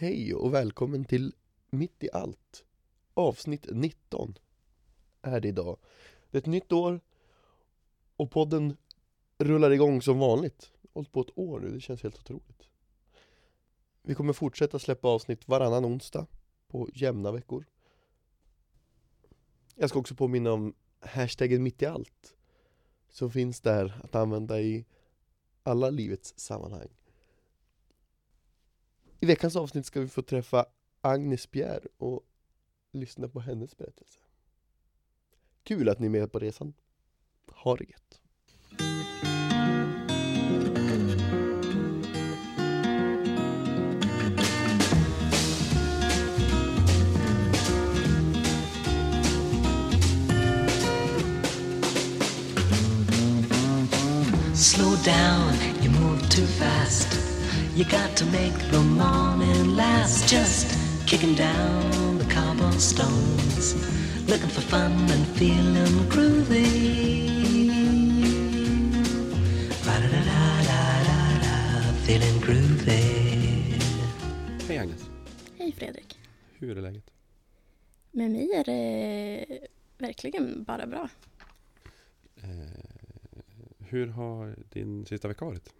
Hej och välkommen till Mitt i allt Avsnitt 19 är det idag. Det är ett nytt år och podden rullar igång som vanligt. Hållit på ett år nu, det känns helt otroligt. Vi kommer fortsätta släppa avsnitt varannan onsdag på jämna veckor. Jag ska också påminna om hashtaggen mitt i allt Som finns där att använda i alla livets sammanhang i veckans avsnitt ska vi få träffa Agnes Pierre och lyssna på hennes berättelse. Kul att ni är med på resan. Ha det gött! Slow down, you move too fast. You got to make the morning last. Just kicking down the cobblestones, looking for fun and feeling groovy. Ba-da-da-da-da-da, feeling groovy. Hej Agnes! Hej Fredrik. Hur är läget? Med mig är det verkligen bara bra. Eh, hur har din sista vecka varit?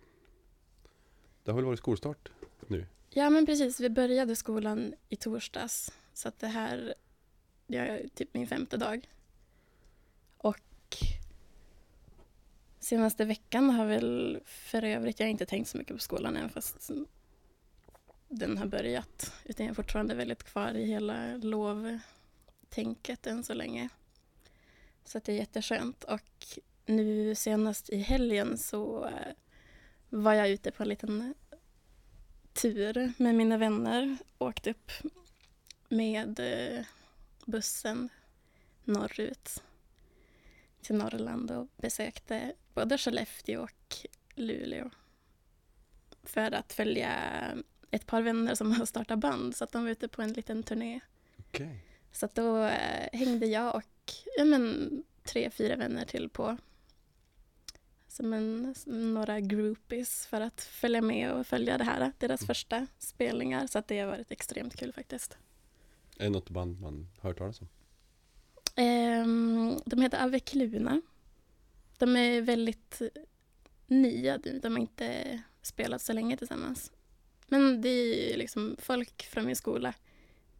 Det har väl varit skolstart nu? Ja men precis, vi började skolan i torsdags. Så att det här det är typ min femte dag. Och senaste veckan har väl för övrigt, jag har inte tänkt så mycket på skolan än fast den har börjat. Utan jag är fortfarande väldigt kvar i hela lovtänket än så länge. Så att det är jätteskönt. Och nu senast i helgen så eh, var jag ute på en liten tur med mina vänner. Åkte upp med eh, bussen norrut till Norrland och besökte både Skellefteå och Luleå för att följa ett par vänner som har startat band så att de var ute på en liten turné. Okej. Så då eh, hängde jag och ja, men, tre, fyra vänner till på som en, som några groupies för att följa med och följa det här, deras Mm. första spelningar. Så att det har varit extremt kul faktiskt. Är det något band man hört talas om? Ehm, de heter Avekluna. De är väldigt nya, de har inte spelat så länge tillsammans. Men det är ju liksom folk från min skola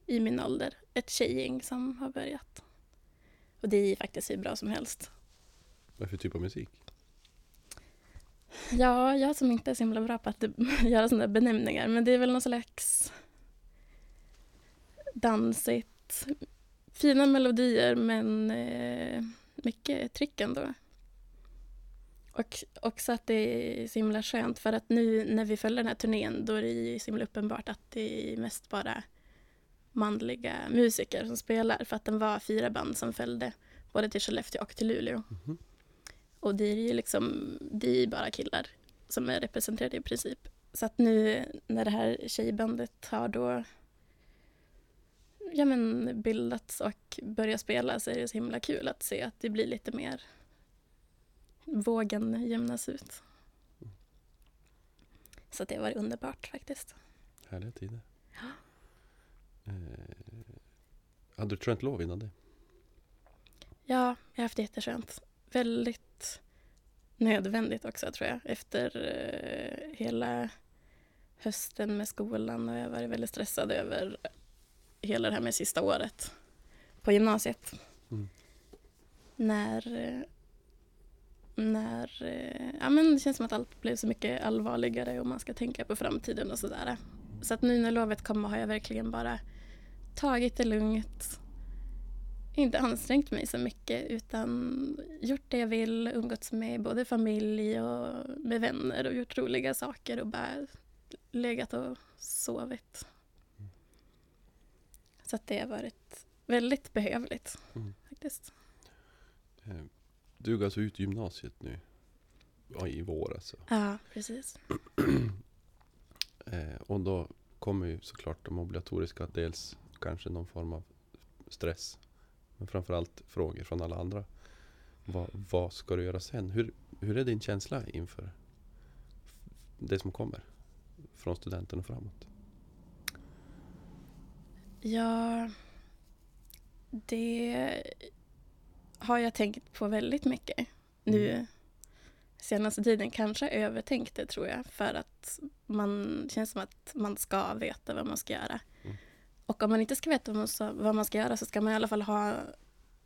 i min ålder, ett tjejgäng som har börjat. Och det är faktiskt hur bra som helst. Vad för typ av musik? Ja, jag som inte är så himla bra på att göra sådana benämningar, men det är väl någon slags dansigt, fina melodier men eh, mycket tryck ändå. Och också att det är så himla skönt för att nu när vi följer den här turnén då är det ju så himla uppenbart att det är mest bara manliga musiker som spelar för att den var fyra band som följde både till Skellefteå och till Luleå. Mhm. Och det är ju liksom, det är ju bara killar som är representerade i princip. Så att nu när det här tjejbandet har då ja, men bildats och börjat spela så är det så himla kul att se att det blir lite mer vågen jämnas ut. Så det var underbart faktiskt. Härliga tider. Eh, hade du ett skönt lov innan det? Ja, jag har haft det jätteskönt. Väldigt nödvändigt också tror jag. Efter eh, hela hösten med skolan och jag har varit väldigt stressad över hela det här med sista året på gymnasiet. Mm. När, eh, när eh, ja, men det känns som att allt blev så mycket allvarligare och man ska tänka på framtiden och sådär. Så att nu när lovet kommer har jag verkligen bara tagit det lugnt inte ansträngt mig så mycket utan gjort det jag vill, umgåtts med både familj och med vänner och gjort roliga saker och bara legat och sovit. Så att det har varit väldigt behövligt Mm. faktiskt. Eh, du går alltså ut gymnasiet nu? Ja, i vår alltså. Ja, precis. Eh, och då kommer ju såklart de obligatoriska, dels kanske någon form av stress. Men framförallt frågor från alla andra. Vad, vad ska du göra sen? Hur, hur är din känsla inför det som kommer? Från studenten och framåt. Ja, det har jag tänkt på väldigt mycket nu senaste tiden. Kanske övertänkt det tror jag för att man känns som att man ska veta vad man ska göra. Och om man inte ska veta vad man, ska, göra så ska man i alla fall ha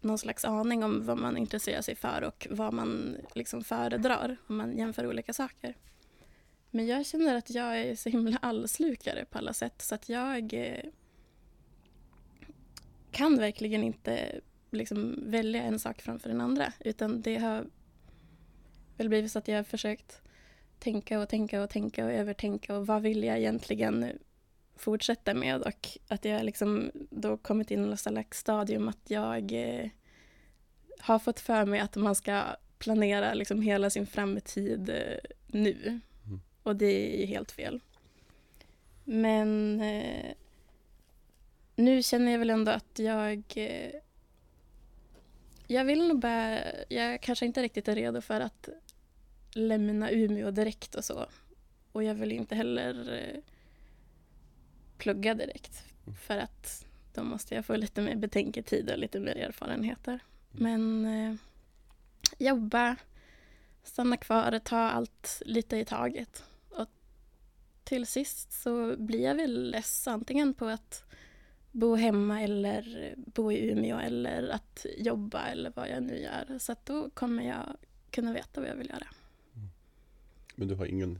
någon slags aning om vad man intresserar sig för och vad man liksom föredrar om man jämför olika saker. Men jag känner att jag är så himla allslukare på alla sätt så att jag eh, kan verkligen inte liksom välja en sak framför den andra utan det har väl blivit så att jag har försökt tänka och tänka och tänka och övertänka och vad vill jag egentligen fortsätta med och att jag liksom då kommit in i något slags stadium att jag eh, har fått för mig att man ska planera liksom hela sin framtid eh, nu. Mm. Och det är ju helt fel. Men eh, nu känner jag väl ändå att jag eh, jag vill nog bara, jag kanske inte riktigt är redo för att lämna Umeå direkt och så. Och jag vill inte heller eh, plugga direkt för att då måste jag få lite mer betänketid och lite mer erfarenheter. Men eh, jobba, stanna kvar, ta allt lite i taget. Och till sist så blir jag väl less antingen på att bo hemma eller bo i Umeå eller att jobba eller vad jag nu gör. Så att då kommer jag kunna veta vad jag vill göra. Men du har ingen,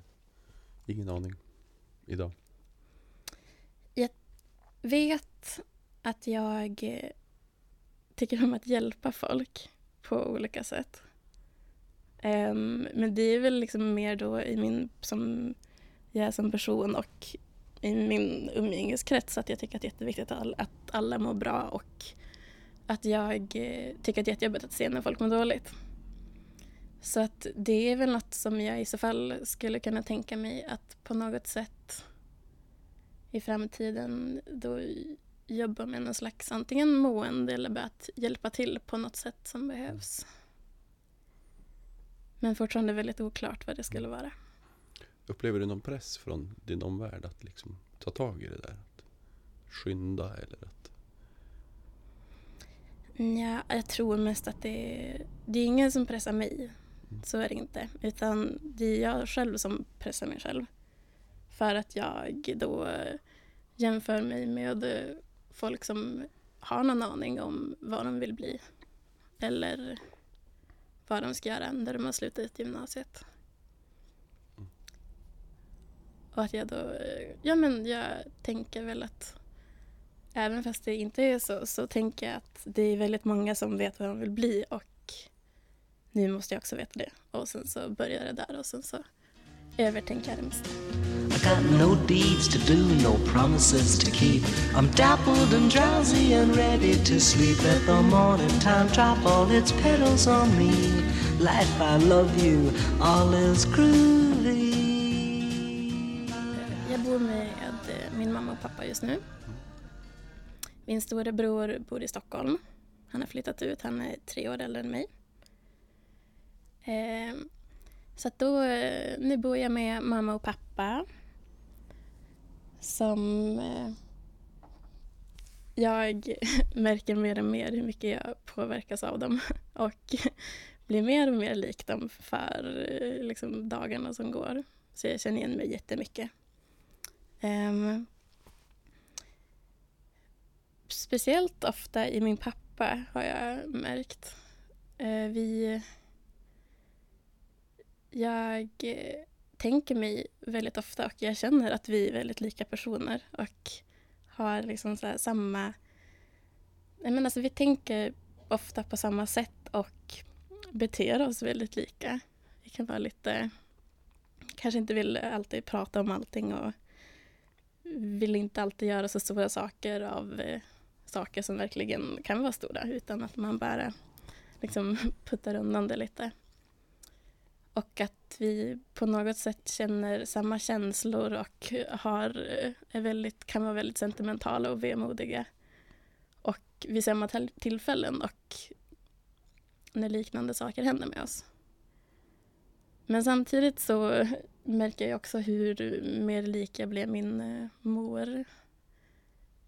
ingen aning idag? Vet att jag eh, tycker om att hjälpa folk på olika sätt. Um, men det är väl liksom mer då i min, som jag är som person och i min umgängeskrets att jag tycker att det är jätteviktigt att alla, att alla mår bra och att jag eh, tycker att det är jättejobbigt att se när folk mår dåligt. Så att det är väl något som jag i så fall skulle kunna tänka mig att på något sätt i framtiden då jobba med någon slags antingen mående eller bara att hjälpa till på något sätt som behövs. Men fortfarande väldigt oklart vad det skulle vara. Upplever du någon press från din omvärld att liksom ta tag i det där? Att skynda eller att... Ja, jag tror mest att det är, det är ingen som pressar mig. Så är det inte. Utan det är jag själv som pressar mig själv. För att jag då jämför mig med folk som har någon aning om vad de vill bli. Eller vad de ska göra när de har slutat gymnasiet. Och att jag då, ja men jag tänker väl att även fast det inte är så, så tänker jag att det är väldigt många som vet vad de vill bli och nu måste jag också veta det. Och sen så börjar det där och sen så övertänker jag det mesta. I got no deeds to do, no promises to keep. I'm dappled and drowsy and ready to sleep. Let the morning time drop all its petals on me. Life, I love you, all is groovy. Jag bor med min mamma och pappa just nu. Min storebror bor i Stockholm. Han har flyttat ut, han är tre år äldre än mig. Ehm, Så att då, nu bor jag med mamma och pappa. Som eh, jag märker mer och mer hur mycket jag påverkas av dem. Och blir mer och mer lik dem för eh, liksom, dagarna som går. Så jag känner igen mig jättemycket. Um, speciellt ofta i min pappa har jag märkt. Uh, vi... Jag eh, tänker mig väldigt ofta och jag känner att vi är väldigt lika personer och har liksom så här samma... Jag menar, alltså vi tänker ofta på samma sätt och beter oss väldigt lika. Vi kan vara lite... Kanske inte vill alltid prata om allting och vill inte alltid göra så stora saker av eh, saker som verkligen kan vara stora utan att man bara liksom puttar undan det lite. Och att vi på något sätt känner samma känslor och har, eh, är väldigt, kan vara väldigt sentimentala och vemodiga. Och vid samma tillfällen och när liknande saker händer med oss. Men samtidigt så märker jag också hur mer lik jag blev min eh, mor.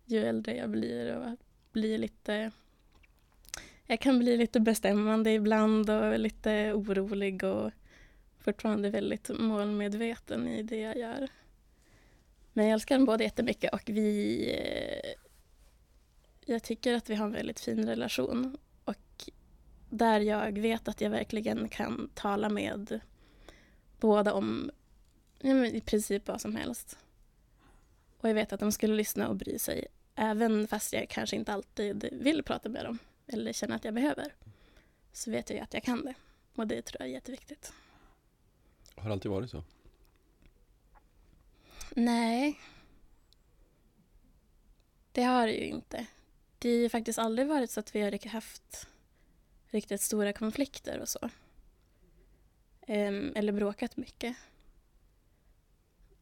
ju äldre jag blir och blir lite jag kan bli lite bestämmande ibland och lite orolig och fortfarande väldigt målmedveten i det jag gör. Men jag älskar dem båda jättemycket och vi... Eh, jag tycker att vi har en väldigt fin relation och där jag vet att jag verkligen kan tala med båda om ja, men i princip vad som helst. Och jag vet att de skulle lyssna och bry sig även fast jag kanske inte alltid vill prata med dem eller känner att jag behöver så vet jag ju att jag kan det. Och det tror jag är jätteviktigt. Har det alltid varit så? Nej. Det har det ju inte. Det har ju faktiskt aldrig varit så att vi har haft riktigt stora konflikter och så. Ehm, eller bråkat mycket.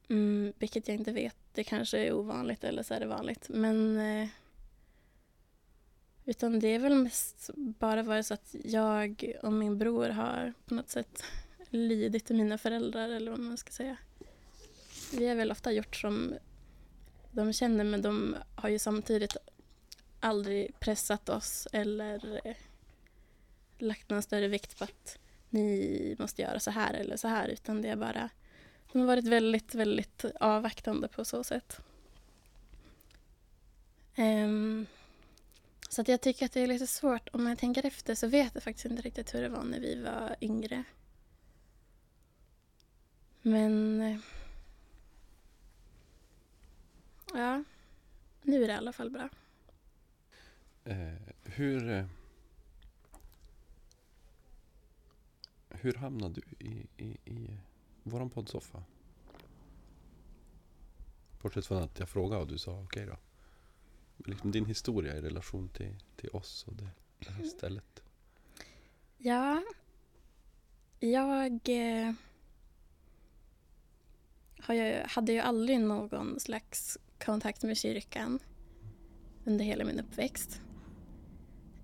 Mm, vilket jag inte vet. Det kanske är ovanligt eller så är det vanligt. Men eh, utan det är väl mest bara varit så att jag och min bror har på något sätt lidit till mina föräldrar eller vad man ska säga. Vi har väl ofta gjort som de känner men de har ju samtidigt aldrig pressat oss eller eh, lagt någon större vikt på att ni måste göra så här eller så här utan det är bara de har varit väldigt, väldigt avvaktande på så sätt. Um, så att jag tycker att det är lite svårt. Om jag tänker efter så vet jag faktiskt inte riktigt hur det var när vi var yngre. Men... eh, Ja, nu är det i alla fall bra. Eh, hur... Eh, hur hamnade du i, i, i våran poddsoffa? Bortsett från att jag frågade och du sa okej då. Men Liksom din historia i relation till, till oss och det, det här stället. Ja, jag eh, har hade ju aldrig någon slags kontakt med kyrkan under hela min uppväxt.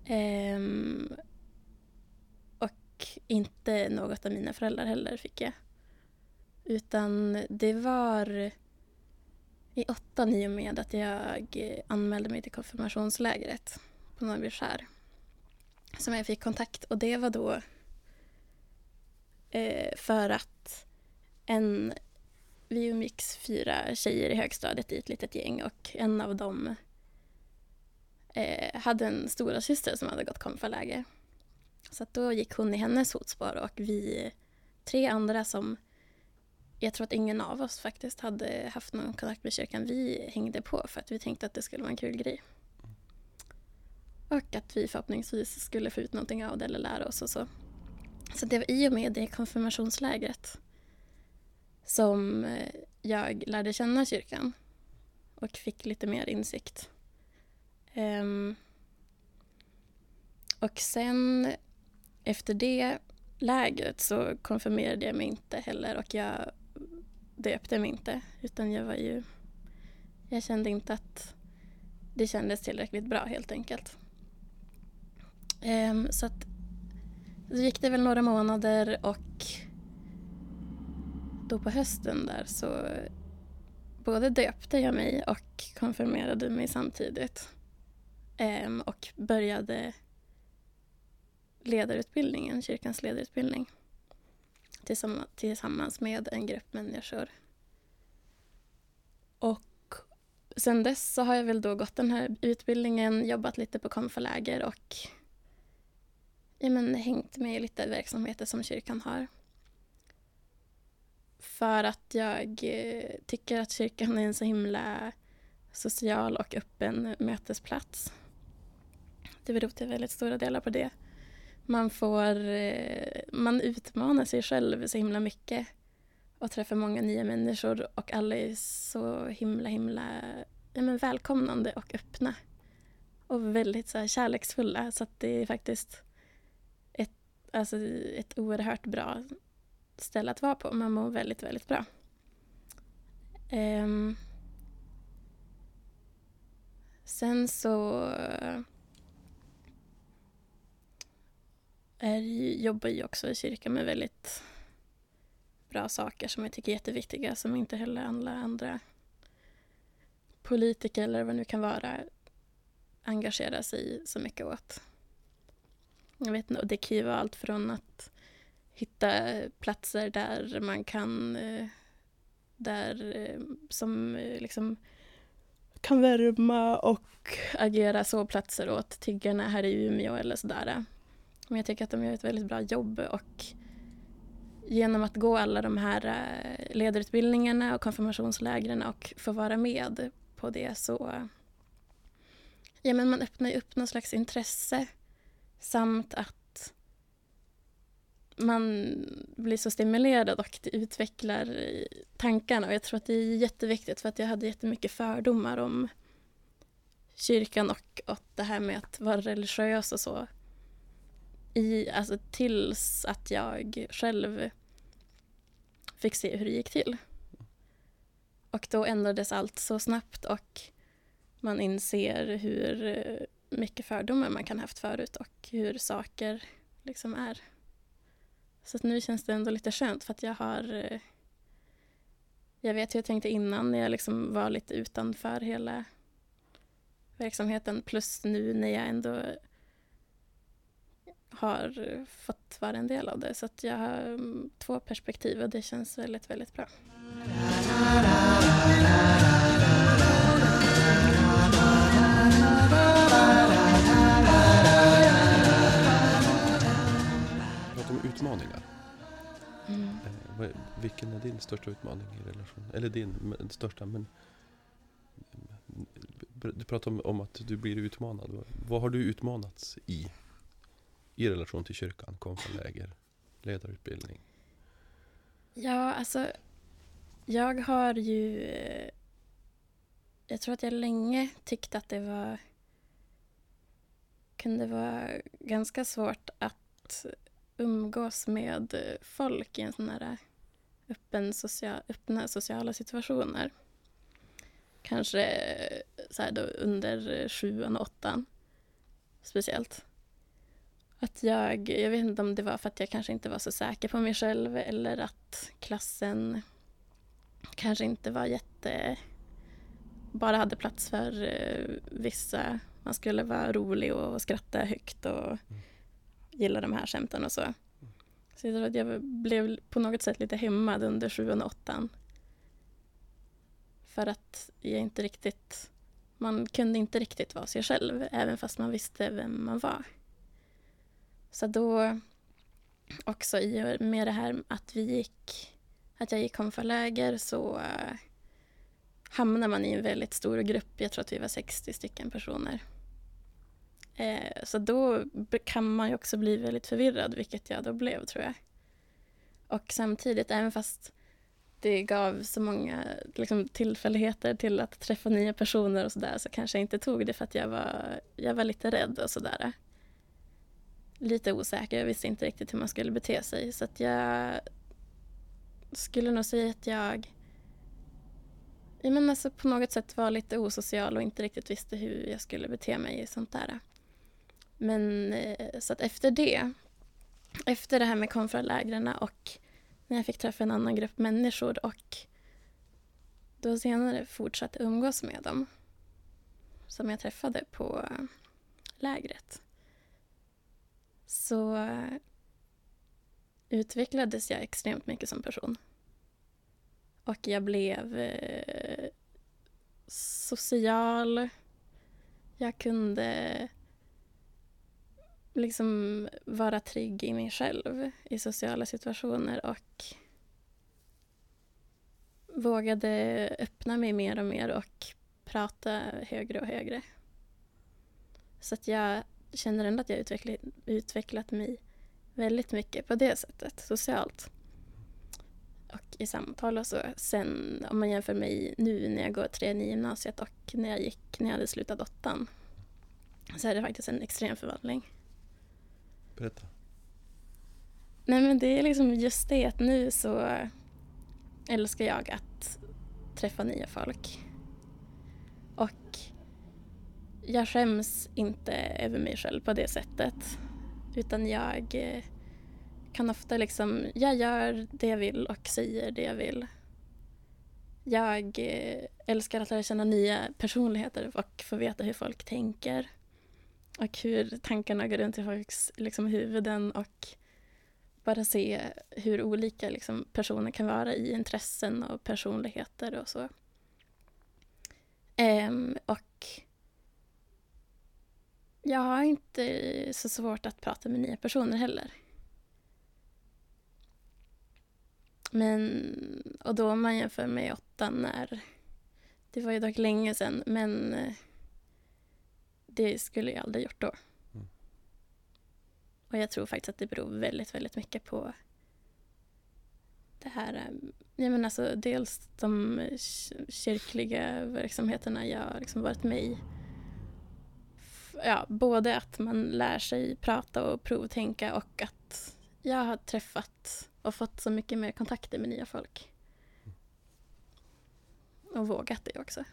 Ehm, och inte något av mina föräldrar heller fick jag. Utan det var i åttan i och med att jag anmälde mig till konfirmationslägret på Norrbyskär som jag fick kontakt och det var då eh, för att en, vi umgicks fyra tjejer i högstadiet i ett litet gäng och en av dem eh, hade en stora syster som hade gått konfaläge. Så att då gick hon i hennes fotspår och vi tre andra som jag tror att ingen av oss faktiskt hade haft någon kontakt med kyrkan. Vi hängde på för att vi tänkte att det skulle vara en kul grej. Och att vi förhoppningsvis skulle få ut någonting av det eller lära oss och så. Så det var i och med det konfirmationslägret som eh, jag lärde känna kyrkan och fick lite mer insikt. Um, och sen efter det lägret så konfirmerade jag mig inte heller och jag döpte mig inte utan jag var ju jag kände inte att det kändes tillräckligt bra helt enkelt. Um, så att så gick det väl några månader och då på hösten där så både döpte jag mig och konfirmerade mig samtidigt. Ehm, och började ledarutbildningen, kyrkans ledarutbildning tillsammans, tillsammans med en grupp människor. Och sen dess så har jag väl då gått den här utbildningen, jobbat lite på konfaläger och ja, men, hängt med i lite verksamheter som kyrkan har. För att jag eh, tycker att kyrkan är en så himla social och öppen mötesplats. Det beror till väldigt stora delar på det. Man får, eh, man utmanar sig själv så himla mycket och träffar många nya människor och alla är så himla, himla ja, men välkomnande och öppna. Och väldigt så här, kärleksfulla så att det är faktiskt ett, alltså, ett oerhört bra ställe att vara på. Man mår väldigt, väldigt bra. Um, Sen så är, jobbar jag också i kyrkan med väldigt bra saker som jag tycker är jätteviktiga som inte heller alla andra politiker eller vad det nu kan vara engagerar sig så mycket åt. Jag vet inte, och det kan ju vara allt från att hitta platser där man kan, eh, där eh, som eh, liksom kan värma och agera sovplatser åt tiggarna här i Umeå eller sådär. Men jag tycker att de gör ett väldigt bra jobb och genom att gå alla de här ledarutbildningarna och konfirmationslägren och få vara med på det så ja, men man öppnar ju upp någon slags intresse samt att man blir så stimulerad och det utvecklar tankarna och jag tror att det är jätteviktigt för att jag hade jättemycket fördomar om kyrkan och, och det här med att vara religiös och så i, alltså tills att jag själv fick se hur det gick till. Och då ändrades allt så snabbt och man inser hur mycket fördomar man kan haft förut och hur saker liksom är. Så att nu känns det ändå lite skönt för att jag har eh, jag vet hur jag tänkte innan när jag liksom var lite utanför hela verksamheten plus nu när jag ändå har fått vara en del av det. Så att jag har mm, två perspektiv och det känns väldigt, väldigt bra. Utmaningar. Mm. Eh, Vilken är din största utmaning i relation? Eller din största, men du pratar om, om att du blir utmanad. Vad- Vad har du utmanats i? I relation till kyrkan, konfaläger, ledarutbildning? Ja, alltså jag har ju eh, jag tror att jag länge tyckte att det var kunde vara ganska svårt att umgås med eh, folk i en sån här eh, öppen social, öppna sociala situationer. Kanske eh, så här då under sjuan och åttan speciellt. Att jag, jag vet inte om det var för att jag kanske inte var så säker på mig själv eller att klassen kanske inte var jätte... Bara hade plats för vissa. Man skulle vara rolig och skratta högt och mm gillar de här skämten och så. Så jag tror att jag blev på något sätt lite hämmad under sjuan och åttan. För att jag inte riktigt... Man kunde inte riktigt vara sig själv även fast man visste vem man var. Så då också i och med det här att vi gick, att jag gick konfaläger så eh, uh, hamnar man i en väldigt stor grupp. Jag tror att vi var 60 stycken personer. Eh, så då kan man ju också bli väldigt förvirrad, vilket jag då blev tror jag. Och samtidigt, även fast det gav så många liksom, tillfälligheter till att träffa nya personer och sådär så kanske jag inte tog det för att jag var, jag var lite rädd och sådär lite osäker. Jag visste inte riktigt hur man skulle bete sig. Så att jag skulle nog säga att jag jag menar, alltså på något sätt var lite osocial och inte riktigt visste hur jag skulle bete mig i sånt där. Men eh, så att efter det, efter det här med konfralägren och när jag fick träffa en annan grupp människor och då senare fortsatte umgås med dem som jag träffade på lägret så utvecklades jag extremt mycket som person. Och jag blev eh, social. Jag kunde liksom vara trygg i mig själv i sociala situationer och vågade öppna mig mer och mer och prata högre och högre. Så att jag känner ändå att jag utvecklat, utvecklat mig väldigt mycket på det sättet, socialt. Och i samtal och så. Sen om man jämför mig nu när jag går trean i gymnasiet och när jag gick när jag hade slutat åttan så är det faktiskt en extrem förvandling. Berätta. Nej men det är liksom just det att nu så älskar jag att träffa nya folk. Och jag skäms inte över mig själv på det sättet. Utan jag eh, kan ofta liksom, jag gör det jag vill och säger det jag vill. Jag eh, älskar att lära känna nya personligheter och få veta hur folk tänker. Och hur tankarna går runt i folks liksom, huvuden och bara se hur olika liksom, personer kan vara i intressen och personligheter och så. Um, och jag har inte så svårt att prata med nya personer heller. Men, och då om man jämför med åttan när, det var ju dock länge sedan, men eh, det skulle jag aldrig gjort då. Mm. Och jag tror faktiskt att det beror väldigt, väldigt mycket på det här, eh, jag menar alltså dels de kyrkliga verksamheterna jag har liksom varit med i. Ja, både att man lär sig prata och provtänka och att jag har träffat och fått så mycket mer kontakter med nya folk. Och vågat det också.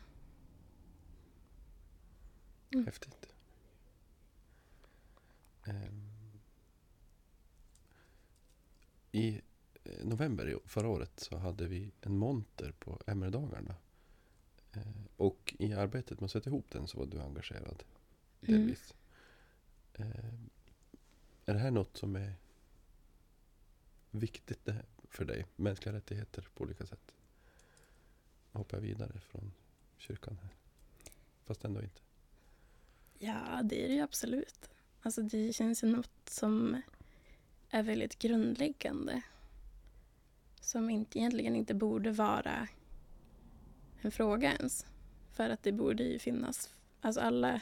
Mm. Häftigt. Ehm, I eh, november förra året så hade vi en monter på MR-dagarna. Eh, Och i arbetet med att sätta ihop den så var du engagerad. Mm. Delvis. Ehm, Är det här något som är viktigt för dig? Mänskliga rättigheter på olika sätt? Hoppar jag vidare från kyrkan här. Fast ändå inte. Ja, det är det ju absolut. Alltså det känns ju något som är väldigt grundläggande. Som inte, egentligen inte borde vara en fråga ens. För att det borde ju finnas, alltså alla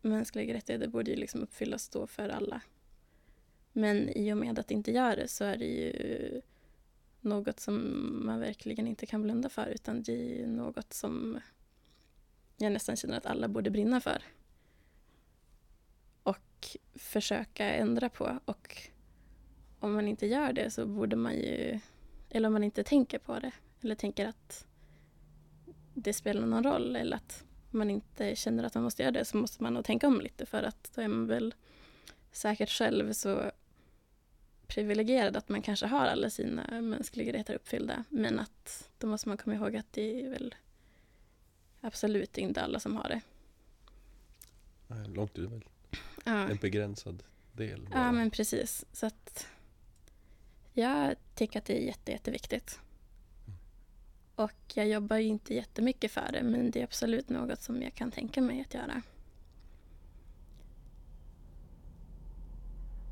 mänskliga rättigheter borde ju liksom uppfyllas då för alla. Men i och med att det inte gör det så är det ju något som man verkligen inte kan blunda för utan det är ju något som jag nästan känner att alla borde brinna för. Och försöka ändra på. Och om man inte gör det så borde man ju, eller om man inte tänker på det, eller tänker att det spelar någon roll, eller att man inte känner att man måste göra det, så måste man nog tänka om lite för att då är man väl säkert själv så privilegierad att man kanske har alla sina mänskliga rättigheter uppfyllda, men att då måste man komma ihåg att det är väl absolut inte alla som har det. Nej, Långt ut väl. Ja. En begränsad del. Ja, bara. men precis. Så att jag tycker att det är jätte, jätteviktigt. Och jag jobbar ju inte jättemycket för det, men det är absolut något som jag kan tänka mig att göra.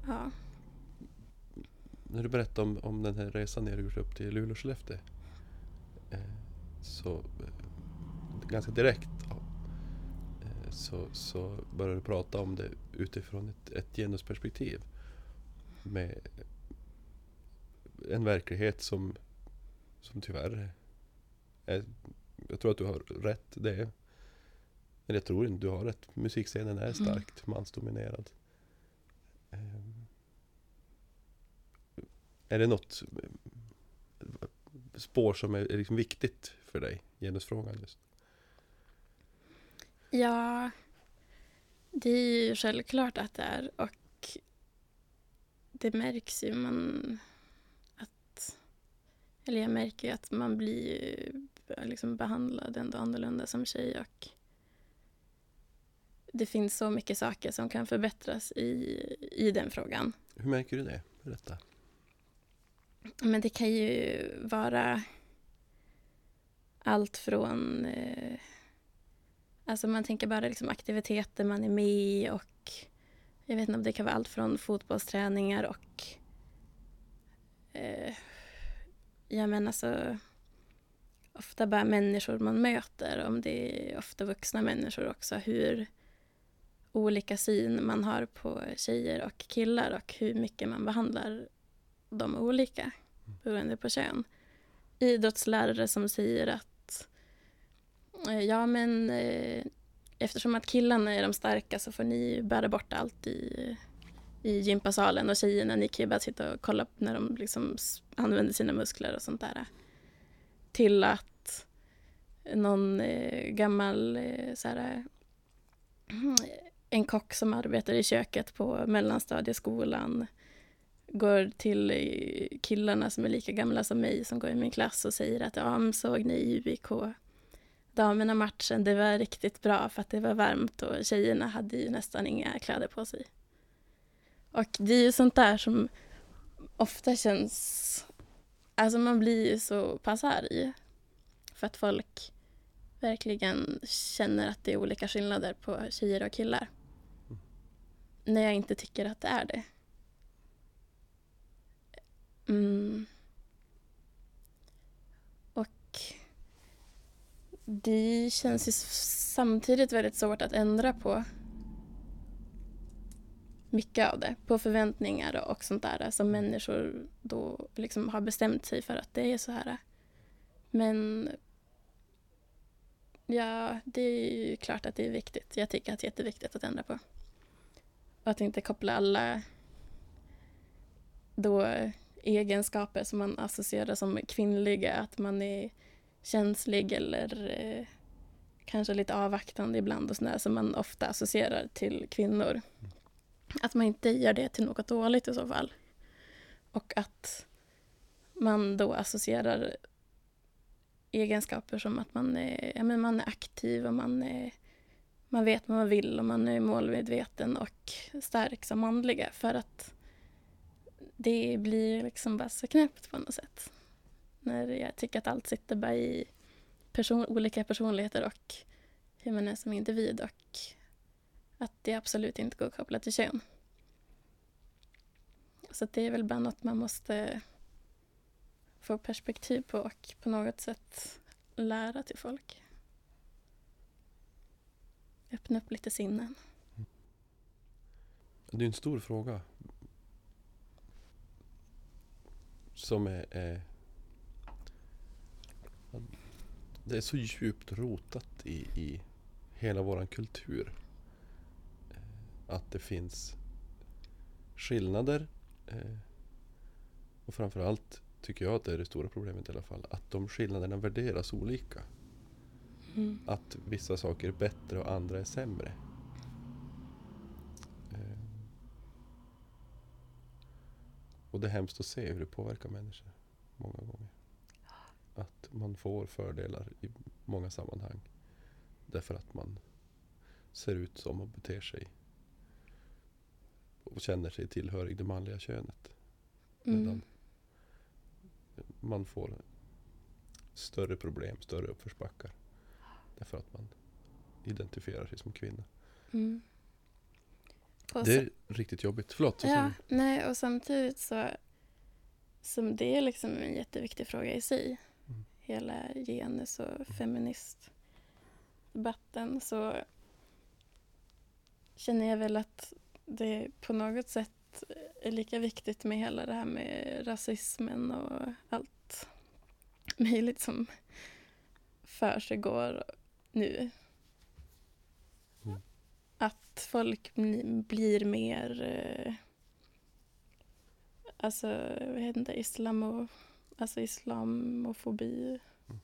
Ja, När du berättade om, om den här resan ni har gjort upp till Luleå och Skellefteå. Eh, så eh, ganska direkt ja, eh, så, så började du prata om det utifrån ett, ett genusperspektiv. Med en verklighet som, som tyvärr är, jag tror att du har rätt. Det är, eller jag tror inte du har rätt. Musikscenen är starkt mansdominerad. Ehm, är det något eh, spår som är liksom viktigt för dig? Genusfrågan just. ja det är ju självklart att det är och det märks ju man att eller jag märker ju att man blir liksom behandlad ändå annorlunda som tjej och det finns så mycket saker som kan förbättras i, i den frågan. Hur märker du det? Berätta. Men det kan ju vara allt från... Eh, alltså man tänker bara liksom aktiviteter man är med i och jag vet inte om det kan vara allt från fotbollsträningar och... Eh, ja men alltså ofta bara människor man möter, om det är ofta vuxna människor också, hur olika syn man har på tjejer och killar och hur mycket man behandlar dem olika beroende på kön. Idrottslärare som säger att Eh, ja men eh, eftersom att killarna är de starka så får ni bära bort allt i, i gympasalen och tjejerna ni kan ju bara sitta och kolla när de liksom använder sina muskler och sånt där. Till att någon eh, gammal eh, så här, eh, en kock som arbetar i köket på mellanstadieskolan går till eh, killarna som är lika gamla som mig som går i min klass och säger att ja, såg ni UIK damerna matchen, det var riktigt bra för att det var varmt och tjejerna hade ju nästan inga kläder på sig. Och det är ju sånt där som ofta känns, alltså man blir ju så pass arg för att folk verkligen känner att det är olika skillnader på tjejer och killar. När jag inte tycker att det är det. Mm. Och det känns ju samtidigt väldigt svårt att ändra på mycket av det. På förväntningar och sånt där som människor då liksom har bestämt sig för att det är så här. Men ja, det är ju klart att det är viktigt. Jag tycker att det är jätteviktigt att ändra på. Och att inte koppla alla då egenskaper som man associerar som kvinnliga, att man är känslig eller eh, kanske lite avvaktande ibland och sådär som man ofta associerar till kvinnor. Att man inte gör det till något dåligt i så fall. Och att man då associerar egenskaper som att man är, ja, men man är aktiv och man, är, man vet vad man vill och man är målmedveten och stark som manliga för att det blir liksom bara så knäppt på något sätt. När jag tycker att allt sitter bara i person, olika personligheter och hur man är som individ och att det absolut inte går att koppla till kön. Så det är väl bara något man måste få perspektiv på och på något sätt lära till folk. Öppna upp lite sinnen. Det är en stor fråga. Som är, är... Det är så djupt rotat i, i hela våran kultur. Eh, Att det finns skillnader. eh, Och framförallt tycker jag att det är det stora problemet i alla fall. Att de skillnaderna värderas olika. Mm. Att vissa saker är bättre och andra är sämre. Eh, Och det är hemskt att se hur det påverkar människor många gånger. Att man får fördelar i många sammanhang. Därför att man ser ut som och beter sig och känner sig tillhörig det manliga könet. Mm. man får större problem, större uppförsbackar. Därför att man identifierar sig som kvinna. Mm. Och Det så- är riktigt jobbigt. Förlåt. Ja, nej, och samtidigt så som det är liksom en jätteviktig fråga i sig. Hela genus och feministdebatten så känner jag väl att det på något sätt är lika viktigt med hela det här med rasismen och allt möjligt som försiggår nu. Mm. Att folk bli- blir mer eh, alltså, vad heter det, islamo, alltså islamofobi. Mm.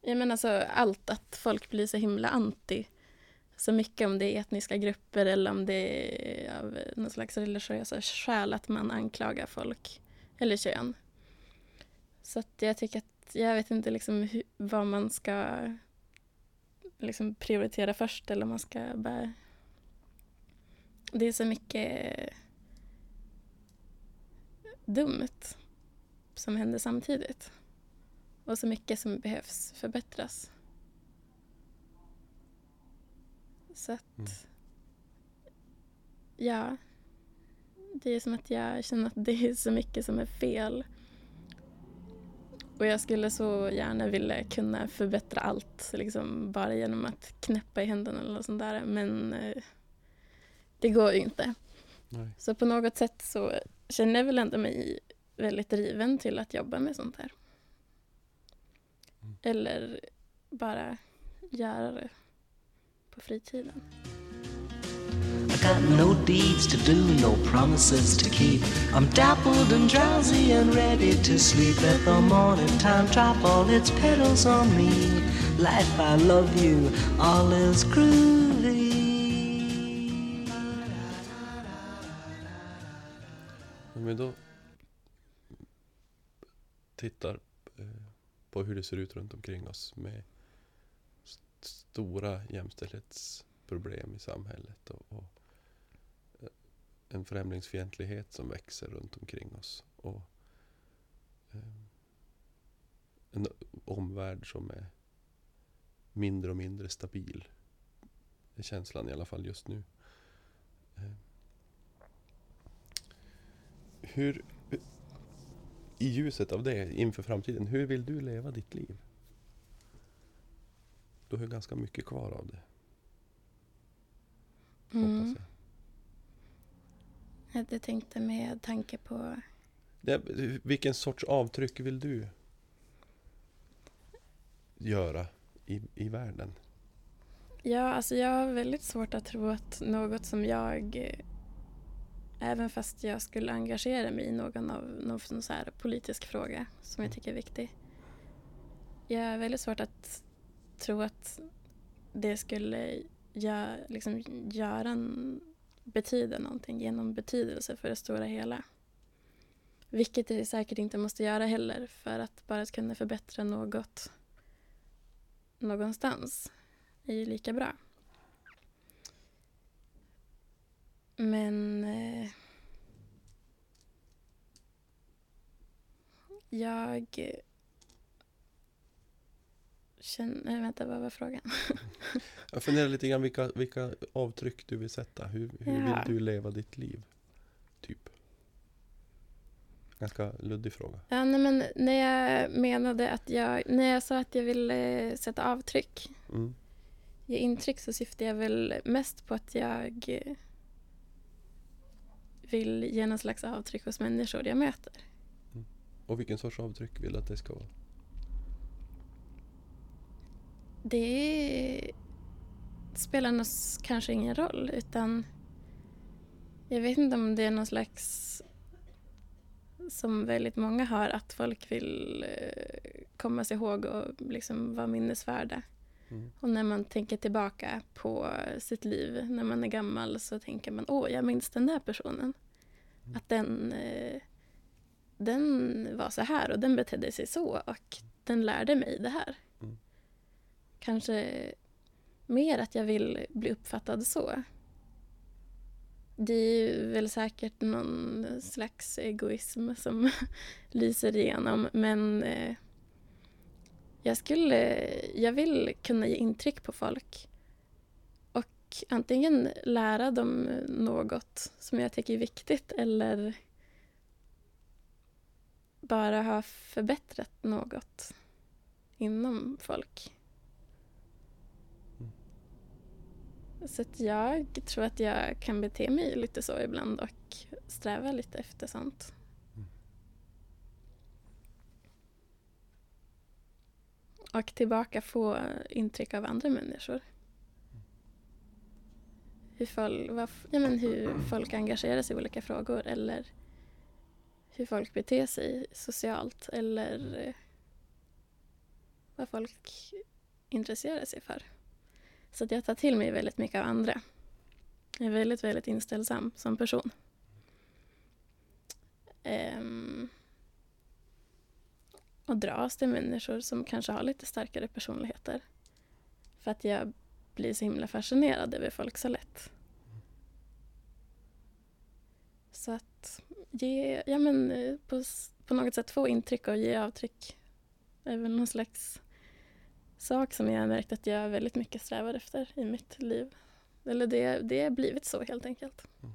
Jag menar alltså allt, att folk blir så himla anti. Så mycket om det är etniska grupper eller om det är av någon slags religiösa skäl att man anklagar folk eller kön. Så att jag tycker att, jag vet inte liksom hur, vad man ska liksom prioritera först eller om man ska bara... Det är så mycket dumt som händer samtidigt. Och så mycket som behövs förbättras. Så att... Mm. Ja. Det är som att jag känner att det är så mycket som är fel. Och jag skulle så gärna vilja kunna förbättra allt liksom bara genom att knäppa i händerna eller något sånt där. Men eh, det går ju inte. Nej. Så på något sätt så känner jag väl ändå mig väldigt driven till att jobba med sånt här. Mm. Eller bara göra det på fritiden. I got no deeds to do, no promises to keep. I'm dappled and drowsy and ready to sleep. Let the morning time drop all its petals on me. Life, I love you, all is groovy. Men då tittar eh, på hur det ser ut runt omkring oss med st- stora jämställdhetsproblem i samhället och, och eh, en främlingsfientlighet som växer runt omkring oss och eh, en omvärld som är mindre och mindre stabil. Det är känslan i alla fall just nu. Hur, i ljuset av det inför framtiden, hur vill du leva ditt liv? Du har ju ganska mycket kvar av det, Mm. hoppas jag. Jag tänkte med tanke på Det, vilken sorts avtryck vill du göra i, i världen? Ja, alltså jag har väldigt svårt att tro att något som jag, även fast jag skulle engagera mig i någon av någon så här politisk fråga som jag tycker är viktig. Jag har väldigt svårt att tro att det skulle gö- liksom göra en, betyda någonting genom betydelse för det stora hela. Vilket det säkert inte måste göra heller för att bara kunna förbättra något någonstans är ju lika bra. Men eh, jag känner... Vänta, vad var frågan? Jag funderar lite grann vilka, vilka avtryck du vill sätta. Hur, hur Ja. vill du leva ditt liv? Typ. Ganska luddig fråga. Ja, nej, men när jag menade att jag... När jag sa att jag ville sätta avtryck, Mm. ge intryck, så syftar jag väl mest på att jag eh, vill ge någon slags avtryck hos människor jag möter. Och vilken sorts avtryck vill du att det ska vara? Det spelar nog kanske ingen roll utan jag vet inte om det är någon slags som väldigt många har att folk vill eh, komma sig ihåg och liksom vara minnesvärda. Mm. Och när man tänker tillbaka på sitt liv när man är gammal så tänker man åh, jag minns den där personen. Mm. Att den, eh, den var så här och den betedde sig så och den lärde mig det här. Mm. Kanske mer att jag vill bli uppfattad så. Det är väl säkert någon slags egoism som lyser igenom men eh, jag skulle, jag vill kunna ge intryck på folk och antingen lära dem något som jag tycker är viktigt eller bara ha förbättrat något inom folk. Så att jag tror att jag kan bete mig lite så ibland och sträva lite efter sånt. Och tillbaka få intryck av andra människor. Hur, folk, vad, ja, men hur folk engagerar sig i olika frågor eller hur folk beter sig socialt eller eh, vad folk intresserar sig för. Så att jag tar till mig väldigt mycket av andra. Jag är väldigt, väldigt inställsam som person. Um, och dras till människor som kanske har lite starkare personligheter. För att jag blir så himla fascinerad över folk så lätt. Så att ge, ja men eh, på, på något sätt få intryck och ge avtryck över någon slags sak som jag har märkt att jag väldigt mycket strävar efter i mitt liv. Eller det, det har blivit så helt enkelt. Mm.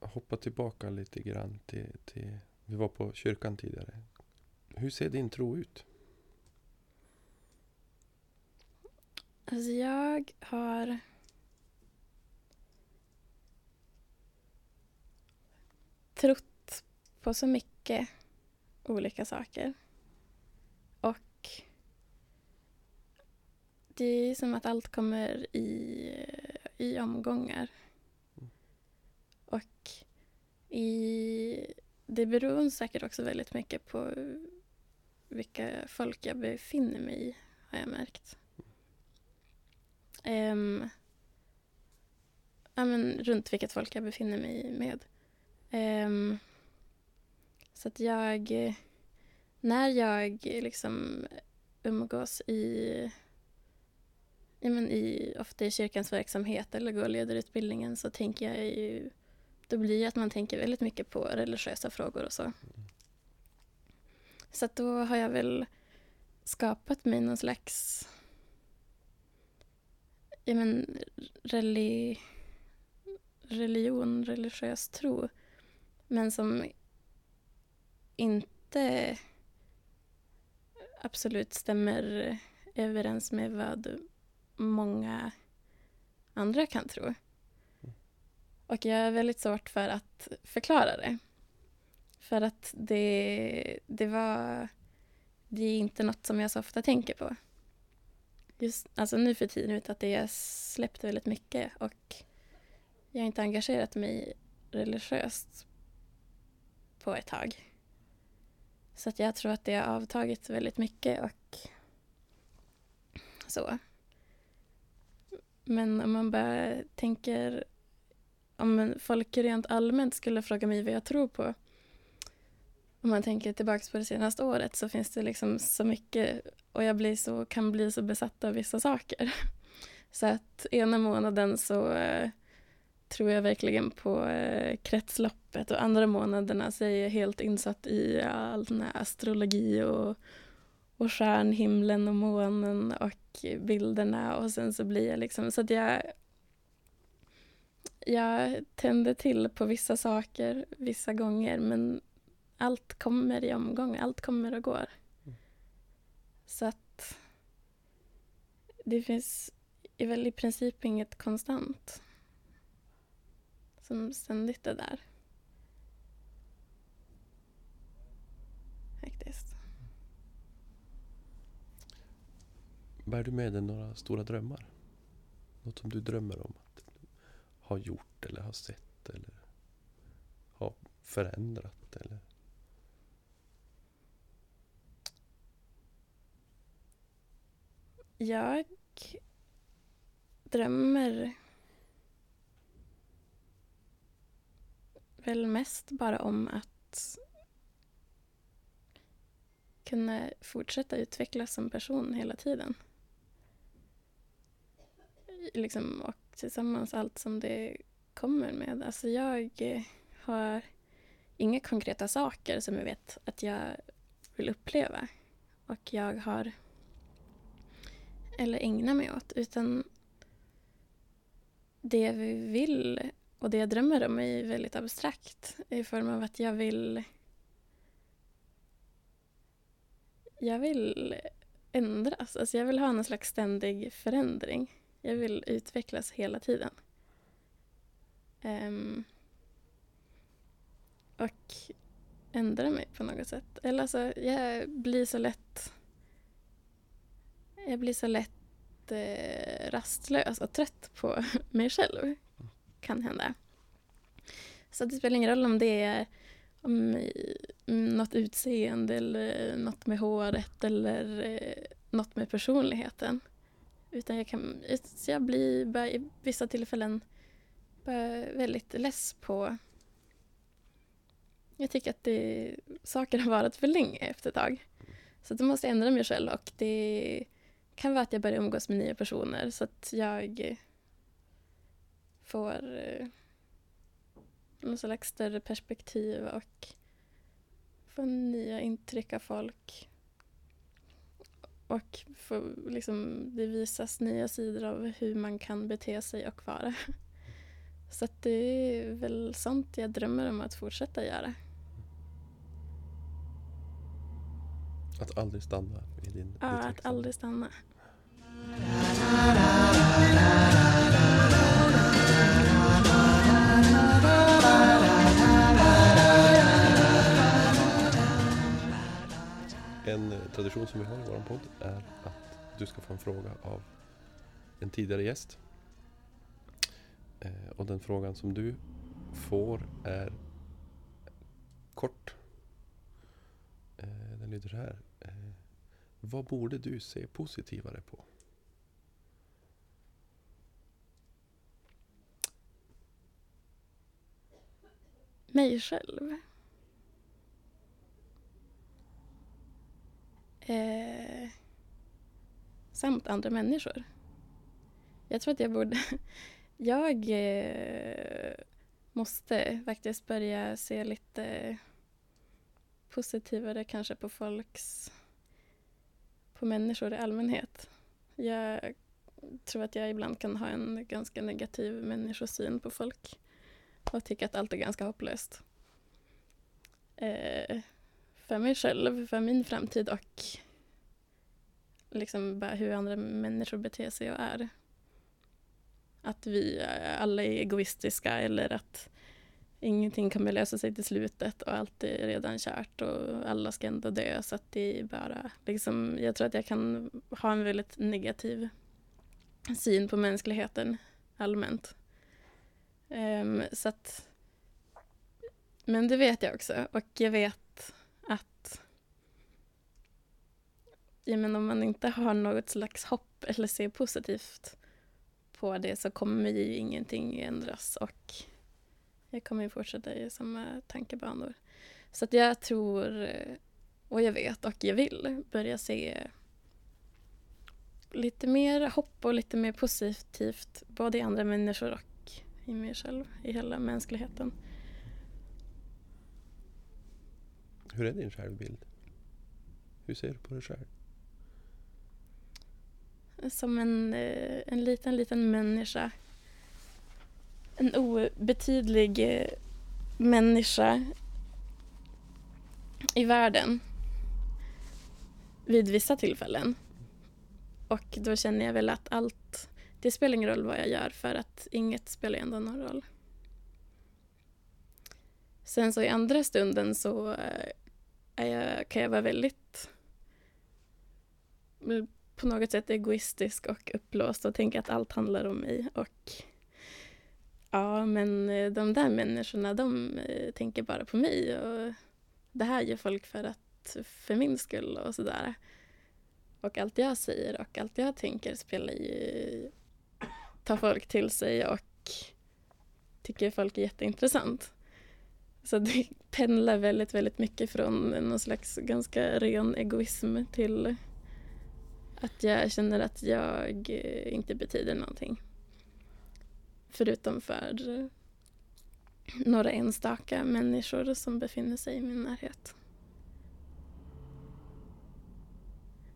Hoppa tillbaka lite grann till, till... Vi var på kyrkan tidigare. Hur ser din tro ut? Alltså jag har trott på så mycket olika saker. Och det är som att allt kommer i, i omgångar. Och i, det beror säkert också väldigt mycket på vilka folk jag befinner mig i, har jag märkt. Um, ja, men, runt vilket folk jag befinner mig med. Um, så att jag, när jag liksom umgås i, ja, men i, ofta i kyrkans verksamhet eller går ledarutbildningen så tänker jag ju, då blir det att man tänker väldigt mycket på religiösa frågor och så. Så att då har jag väl skapat mig någon slags ja, men, reli, religion, religiös tro. Men som inte absolut stämmer överens med vad många andra kan tro. Och jag är väldigt svårt för att förklara det. För att det, det var... Det är inte något som jag så ofta tänker på. Just alltså nu för tiden, utan att det har släppt väldigt mycket och jag har inte engagerat mig religiöst på ett tag. Så att jag tror att det har avtagit väldigt mycket och så. Men om man bara tänker om folk rent allmänt skulle fråga mig vad jag tror på om man tänker tillbaka på det senaste året så finns det liksom så mycket och jag blir så, kan bli så besatt av vissa saker. Så att ena månaden så eh, tror jag verkligen på eh, kretsloppet och andra månaderna så är jag helt insatt i all den här astrologi och, och stjärnhimlen och månen och bilderna och sen så blir jag liksom så att jag jag tänder till på vissa saker vissa gånger men allt kommer i omgång, allt kommer och går. Så att det finns väl i princip inget konstant som ständigt är där. Faktiskt. Bär du med dig några stora drömmar? Något som du drömmer om har gjort eller har sett eller har förändrat eller? Jag drömmer väl mest bara om att kunna fortsätta utvecklas som person hela tiden. Liksom, och tillsammans allt som det kommer med. Alltså jag eh, har inga konkreta saker som jag vet att jag vill uppleva. Och jag har eller ägna mig åt utan det vi vill och det jag drömmer om är väldigt abstrakt i form av att jag vill jag vill ändras. Alltså jag vill ha någon slags ständig förändring. Jag vill utvecklas hela tiden. Um, och ändra mig på något sätt. Eller alltså, jag blir så lätt jag blir så lätt eh, rastlös och trött på mig själv. Kan hända. Så det spelar ingen roll om det är om, mm, något utseende eller något med håret eller eh, något med personligheten. Utan jag kan, jag blir bara i vissa tillfällen bara väldigt less på jag tycker att det, saker har varit för länge efter ett tag. Så då måste jag ändra mig själv och det kan vara att jag börjar umgås med nya personer så att jag får eh, någon slags större perspektiv och får nya intryck av folk. Och får liksom, det visas nya sidor av hur man kan bete sig och vara. Så det är väl sånt jag drömmer om att fortsätta göra. Att aldrig stanna i din Ja, att aldrig stanna. En tradition som vi har i vår podd är att du ska få en fråga av en tidigare gäst. Eh, och den frågan som du får är kort. Eh, den lyder så här. Eh, vad borde du se positivare på? mig själv. Eh, samt andra människor. Jag tror att jag borde... Jag eh, måste faktiskt börja se lite positivare kanske på folks... På människor i allmänhet. Jag tror att jag ibland kan ha en ganska negativ människosyn på folk och tycka att allt är ganska hopplöst. Eh, för mig själv, för min framtid och liksom hur andra människor beter sig och är. Att vi alla är egoistiska eller att ingenting kommer lösa sig till slutet och allt är redan kört och alla ska ändå dö så att det är bara liksom, jag tror att jag kan ha en väldigt negativ syn på mänskligheten allmänt. Um, så att, men det vet jag också och jag vet att ja, men om man inte har något slags hopp eller ser positivt på det så kommer ju ingenting ändras och jag kommer ju fortsätta i samma tankebanor. Så att jag tror, och jag vet och jag vill börja se lite mer hopp och lite mer positivt både i andra människor och i mig själv, i hela mänskligheten. Hur är din självbild? Hur ser du på dig själv? Som en, eh, en liten, liten människa. En obetydlig eh, människa i världen vid vissa tillfällen. Och då känner jag väl att allt, det spelar ingen roll vad jag gör för att inget spelar ändå någon roll. Sen så i andra stunden så eh, är jag, kan jag vara väldigt på något sätt egoistisk och uppblåst och tänka att allt handlar om mig. Och ja, men eh, de där människorna, de eh, tänker bara på mig och det här gör folk för att för min skull och sådär. Och allt jag säger och allt jag tänker spelar ju, tar folk till sig och tycker folk är jätteintressant. Så det pendlar väldigt, väldigt mycket från någon slags ganska ren egoism till att jag känner att jag eh, inte betyder någonting. Förutom för några enstaka människor som befinner sig i min närhet.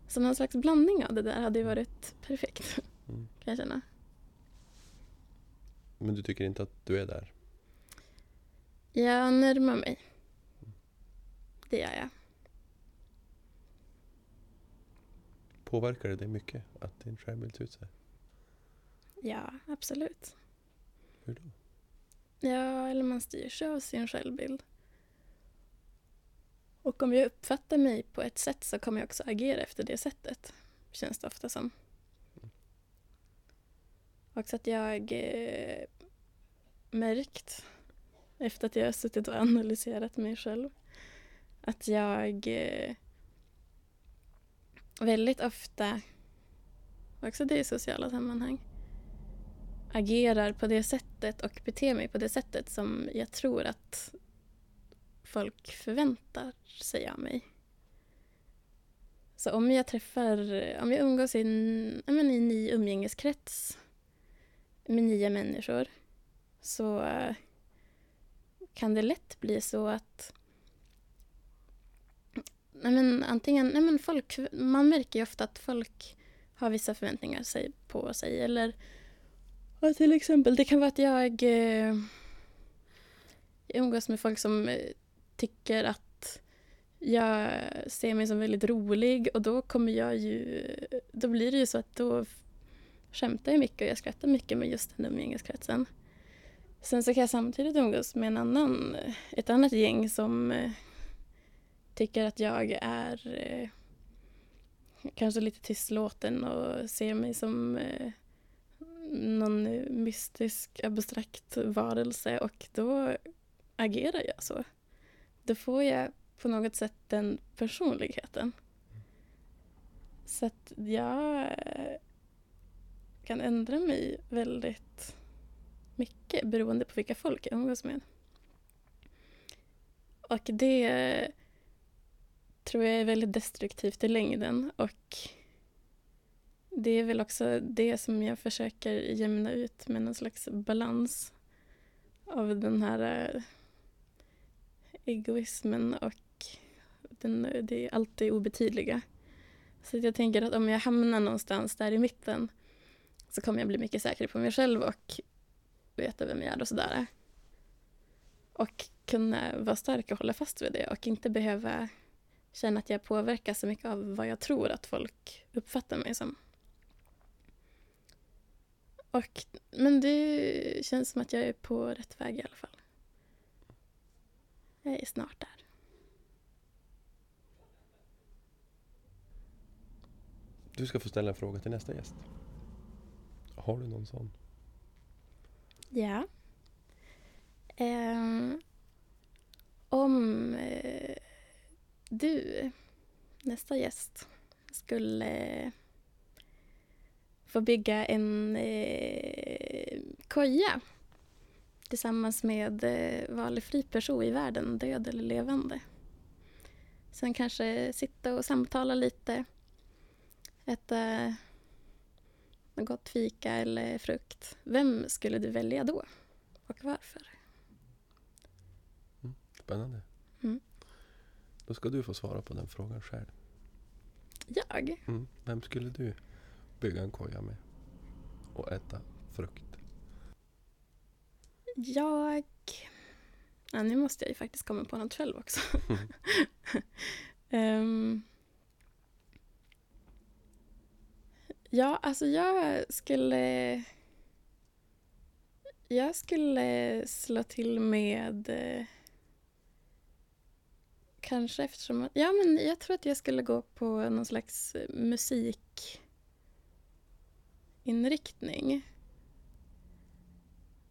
Så någon slags blandning av det där hade ju varit perfekt, Mm. kan jag känna. Men du tycker inte att du är där? Jag närmar mig. Det gör jag. Påverkar det dig mycket att din självbild ser ut så här? Ja, absolut. Hur då? Ja, eller man styrs av sin självbild. Och om jag uppfattar mig på ett sätt så kommer jag också agera efter det sättet. Känns det ofta som. Också att jag eh, märkt efter att jag har suttit och analyserat mig själv att jag eh, väldigt ofta, också det i sociala sammanhang, agerar på det sättet och beter mig på det sättet som jag tror att folk förväntar sig av mig. Så om jag träffar, om jag umgås i en, i en ny umgängeskrets med nya människor så kan det lätt bli så att nej men, antingen, nej men folk, man märker ju ofta att folk har vissa förväntningar sig, på sig eller ja, till exempel det kan vara att jag, eh, jag umgås med folk som eh, tycker att jag ser mig som väldigt rolig och då kommer jag ju, då blir det ju så att då skämtar jag mycket och jag skrattar mycket med just den umgängeskretsen. Sen så kan jag samtidigt umgås med en annan, ett annat gäng som eh, tycker att jag är eh, kanske lite tystlåten och ser mig som eh, någon mystisk abstrakt varelse och då agerar jag så. Då får jag på något sätt den personligheten. Så att jag eh, kan ändra mig väldigt mycket beroende på vilka folk jag umgås med. Och det tror jag är väldigt destruktivt i längden och det är väl också det som jag försöker jämna ut med någon slags balans av den här eh, egoismen och den, det är alltid obetydliga. Så jag tänker att om jag hamnar någonstans där i mitten så kommer jag bli mycket säkrare på mig själv och veta vem jag är och sådär. Och kunna vara stark och hålla fast vid det och inte behöva känna att jag påverkas så mycket av vad jag tror att folk uppfattar mig som. Och, men det känns som att jag är på rätt väg i alla fall. Jag är snart där. Du ska få ställa en fråga till nästa gäst. Har du någon sån? Ja. Ehm, om eh, du, nästa gäst, skulle eh, få bygga en eh, koja tillsammans med eh, valfri person i världen, död eller levande. Sen kanske sitta och samtala lite, äta något gott fika eller frukt. Vem skulle du välja då? Och varför? Mm, spännande. Då ska du få svara på den frågan själv. Jag? Mm. Vem skulle du bygga en koja med? Och äta frukt? Jag... Ja, nu måste jag ju faktiskt komma på något själv också. Ehm. ja, alltså jag skulle... Jag skulle slå till med... Kanske eftersom... Ja, men jag tror att jag skulle gå på någon slags eh, musikinriktning.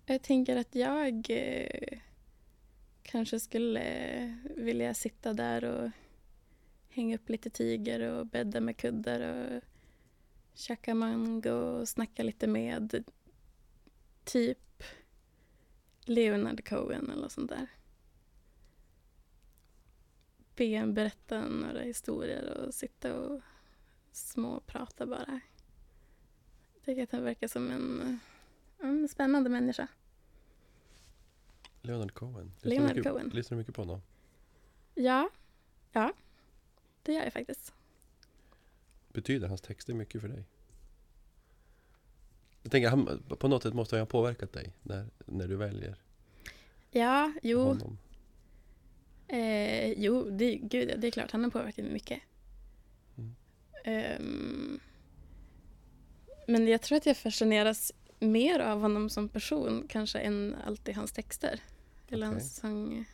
Jag tänker att jag eh, kanske skulle vilja sitta där och hänga upp lite tyger och bädda med kuddar och käka mango och snacka lite med typ Leonard Cohen eller sånt där. Be en berätta några historier och sitta och småprata bara. Jag tycker att han verkar som en, en spännande människa. Leonard Cohen. Lyssnar Leonard mycket, Cohen. Lyssnar du mycket på honom? Ja, ja, det gör jag faktiskt. Betyder hans texter mycket för dig? Jag tänker, han, på något sätt måste han ha påverkat dig när, när du väljer Ja, jo, honom. Eh, jo det, gud, det är klart, han har påverkat mig mycket. Mm. Ehm, men jag tror att jag fascineras mer av honom som person kanske än alltid hans texter. Eller Okej. hans sång.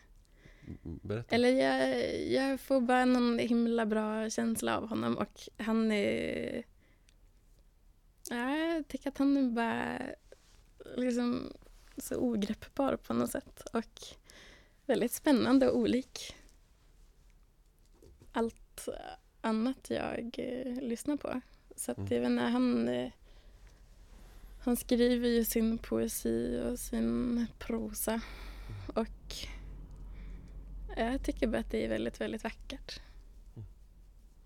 Berätta. Eller jag, jag får bara någon himla bra känsla av honom och han är... Ja, jag tycker att han är bara liksom så ogreppbar på något sätt och väldigt spännande och olik allt annat jag eh, lyssnar på. Så att Mm. jag vet inte, han, eh, han skriver ju sin poesi och sin prosa och jag tycker bara att det är väldigt, väldigt vackert. Mm.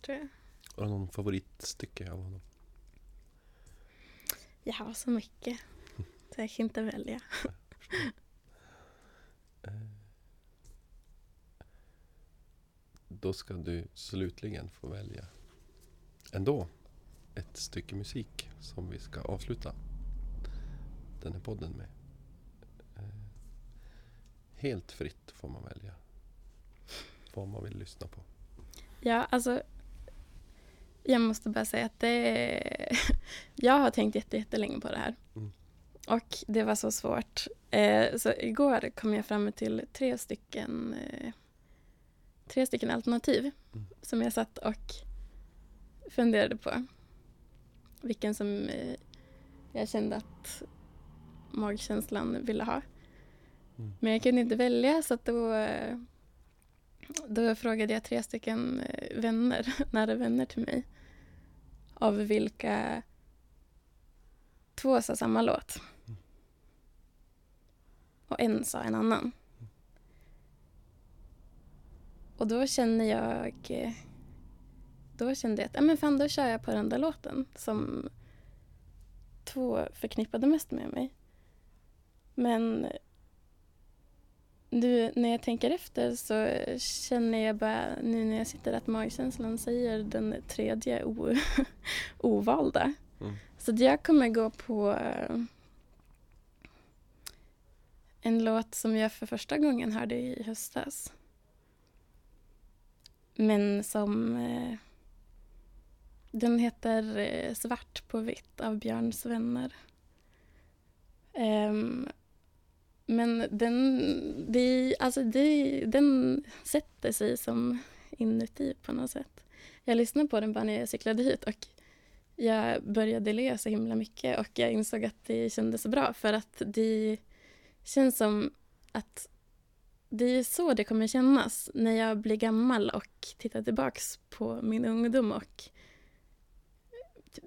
Tror jag. Har du någon favoritstycke av honom? Jag har så mycket. Så jag kan inte välja. Eh, Då ska du slutligen få välja ändå ett stycke musik som vi ska avsluta den här podden med. Eh, Helt fritt får man välja vad man vill lyssna på. Ja, alltså. Jag måste bara säga att det. Jag har tänkt jätte- jättelänge på det här. Mm. Och det var så svårt. Eh, så igår kom jag fram till tre stycken, eh, tre stycken alternativ Mm. som jag satt och funderade på. Vilken som eh, jag kände att magkänslan ville ha. Mm. Men jag kunde inte välja så att då, då frågade jag tre stycken eh, vänner, nära vänner till mig. Av vilka två sa samma låt. Och en sa en annan. Och då känner jag... Då kände jag att ja, men fan, då kör jag på den där låten som två förknippade mest med mig. Men nu när jag tänker efter så känner jag bara nu när jag sitter att magkänslan säger den tredje o- ovalda. Mm. Så jag kommer gå på eh, en låt som jag för första gången hörde i höstas. Men som... Eh, den heter eh, Svart på vitt av Björns vänner. Um, men den, det, alltså det, den sätter sig som inuti på något sätt. Jag lyssnade på den bara när jag cyklade hit och jag började le så himla mycket och jag insåg att det kändes bra för att det känns som att det är så det kommer kännas när jag blir gammal och tittar tillbaks på min ungdom och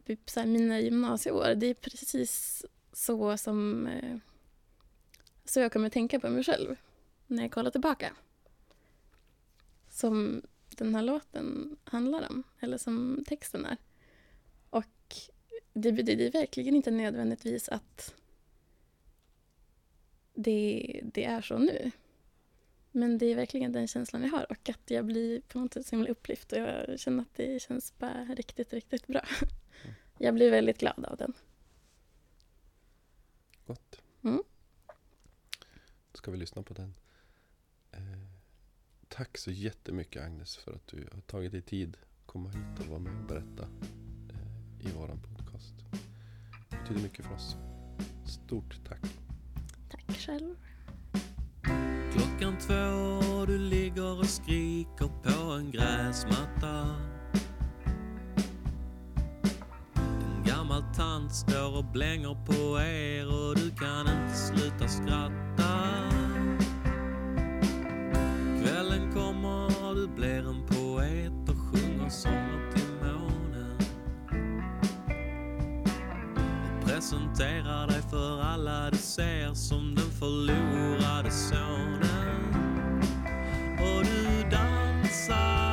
typ så här mina gymnasieår. Det är precis så som eh, så jag kommer tänka på mig själv när jag kollar tillbaka. Som den här låten handlar om, eller som texten är. Och det betyder verkligen inte nödvändigtvis att det, det är så nu. Men det är verkligen den känslan jag har och att jag blir på något sätt så himla upplyft och jag känner att det känns bara riktigt, riktigt bra. Jag blir väldigt glad av den. Gott. Mm. Då ska vi lyssna på den. Eh, tack så jättemycket Agnes för att du har tagit dig tid att komma hit och vara med och berätta eh, i våran podcast. Det betyder mycket för oss. Stort tack. Tack själv. Klockan två och du ligger och skriker på en gräsmatta. En gammal tant står och blänger på er och du kan inte sluta skratta. Kvällen kommer och du blir en poet och sjunger sånger till presenterar dig för alla du ser som den förlorade sonen. Och du dansar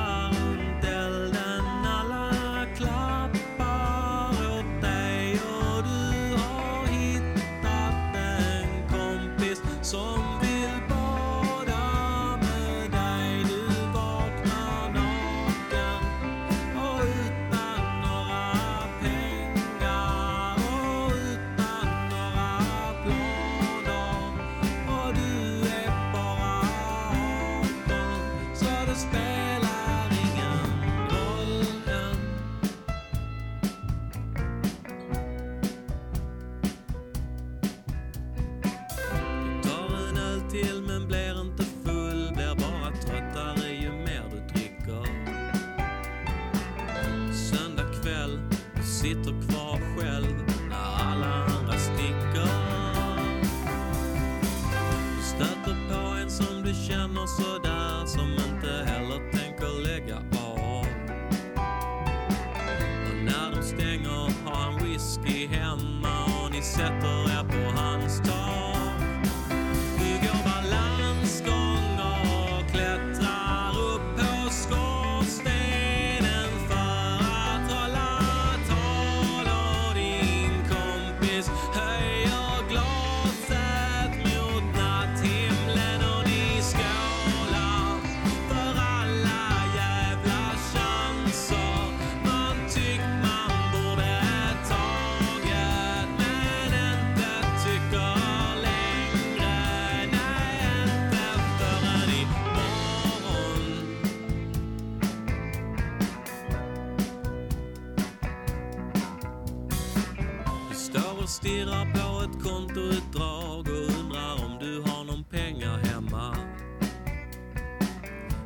stirrar på ett kontoutdrag och undrar om du har någon pengar hemma.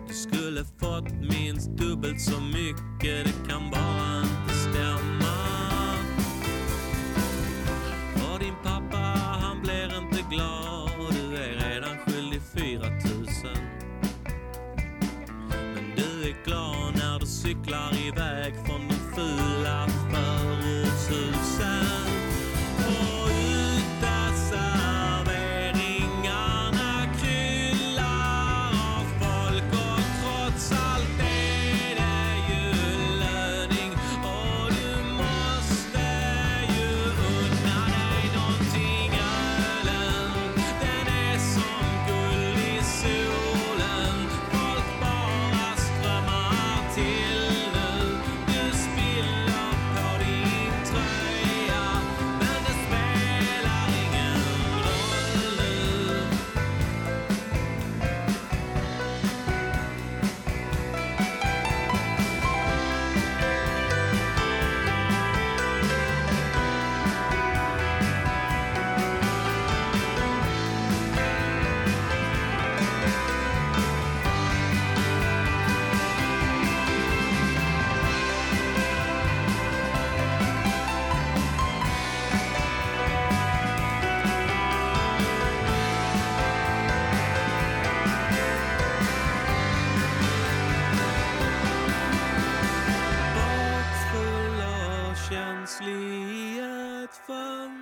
Du skulle fått minst dubbelt så mycket,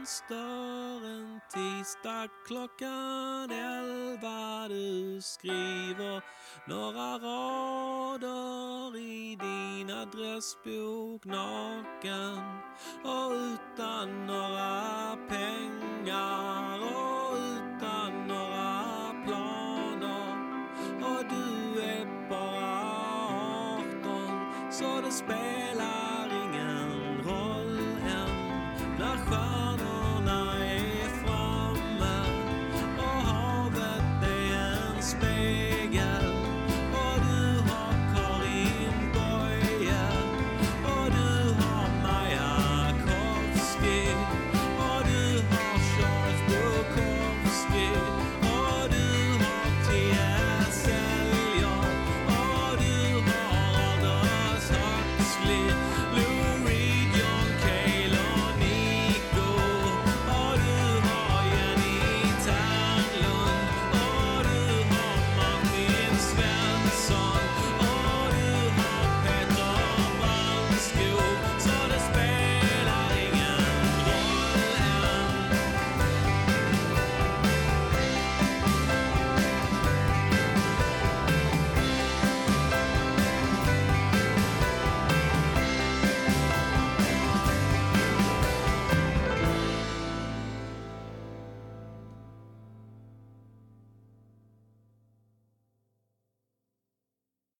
fönster en tisdag klockan elva. Du skriver några rader i din adressbok naken och utan några pengar och utan några planer och du är bara 18 så det spelar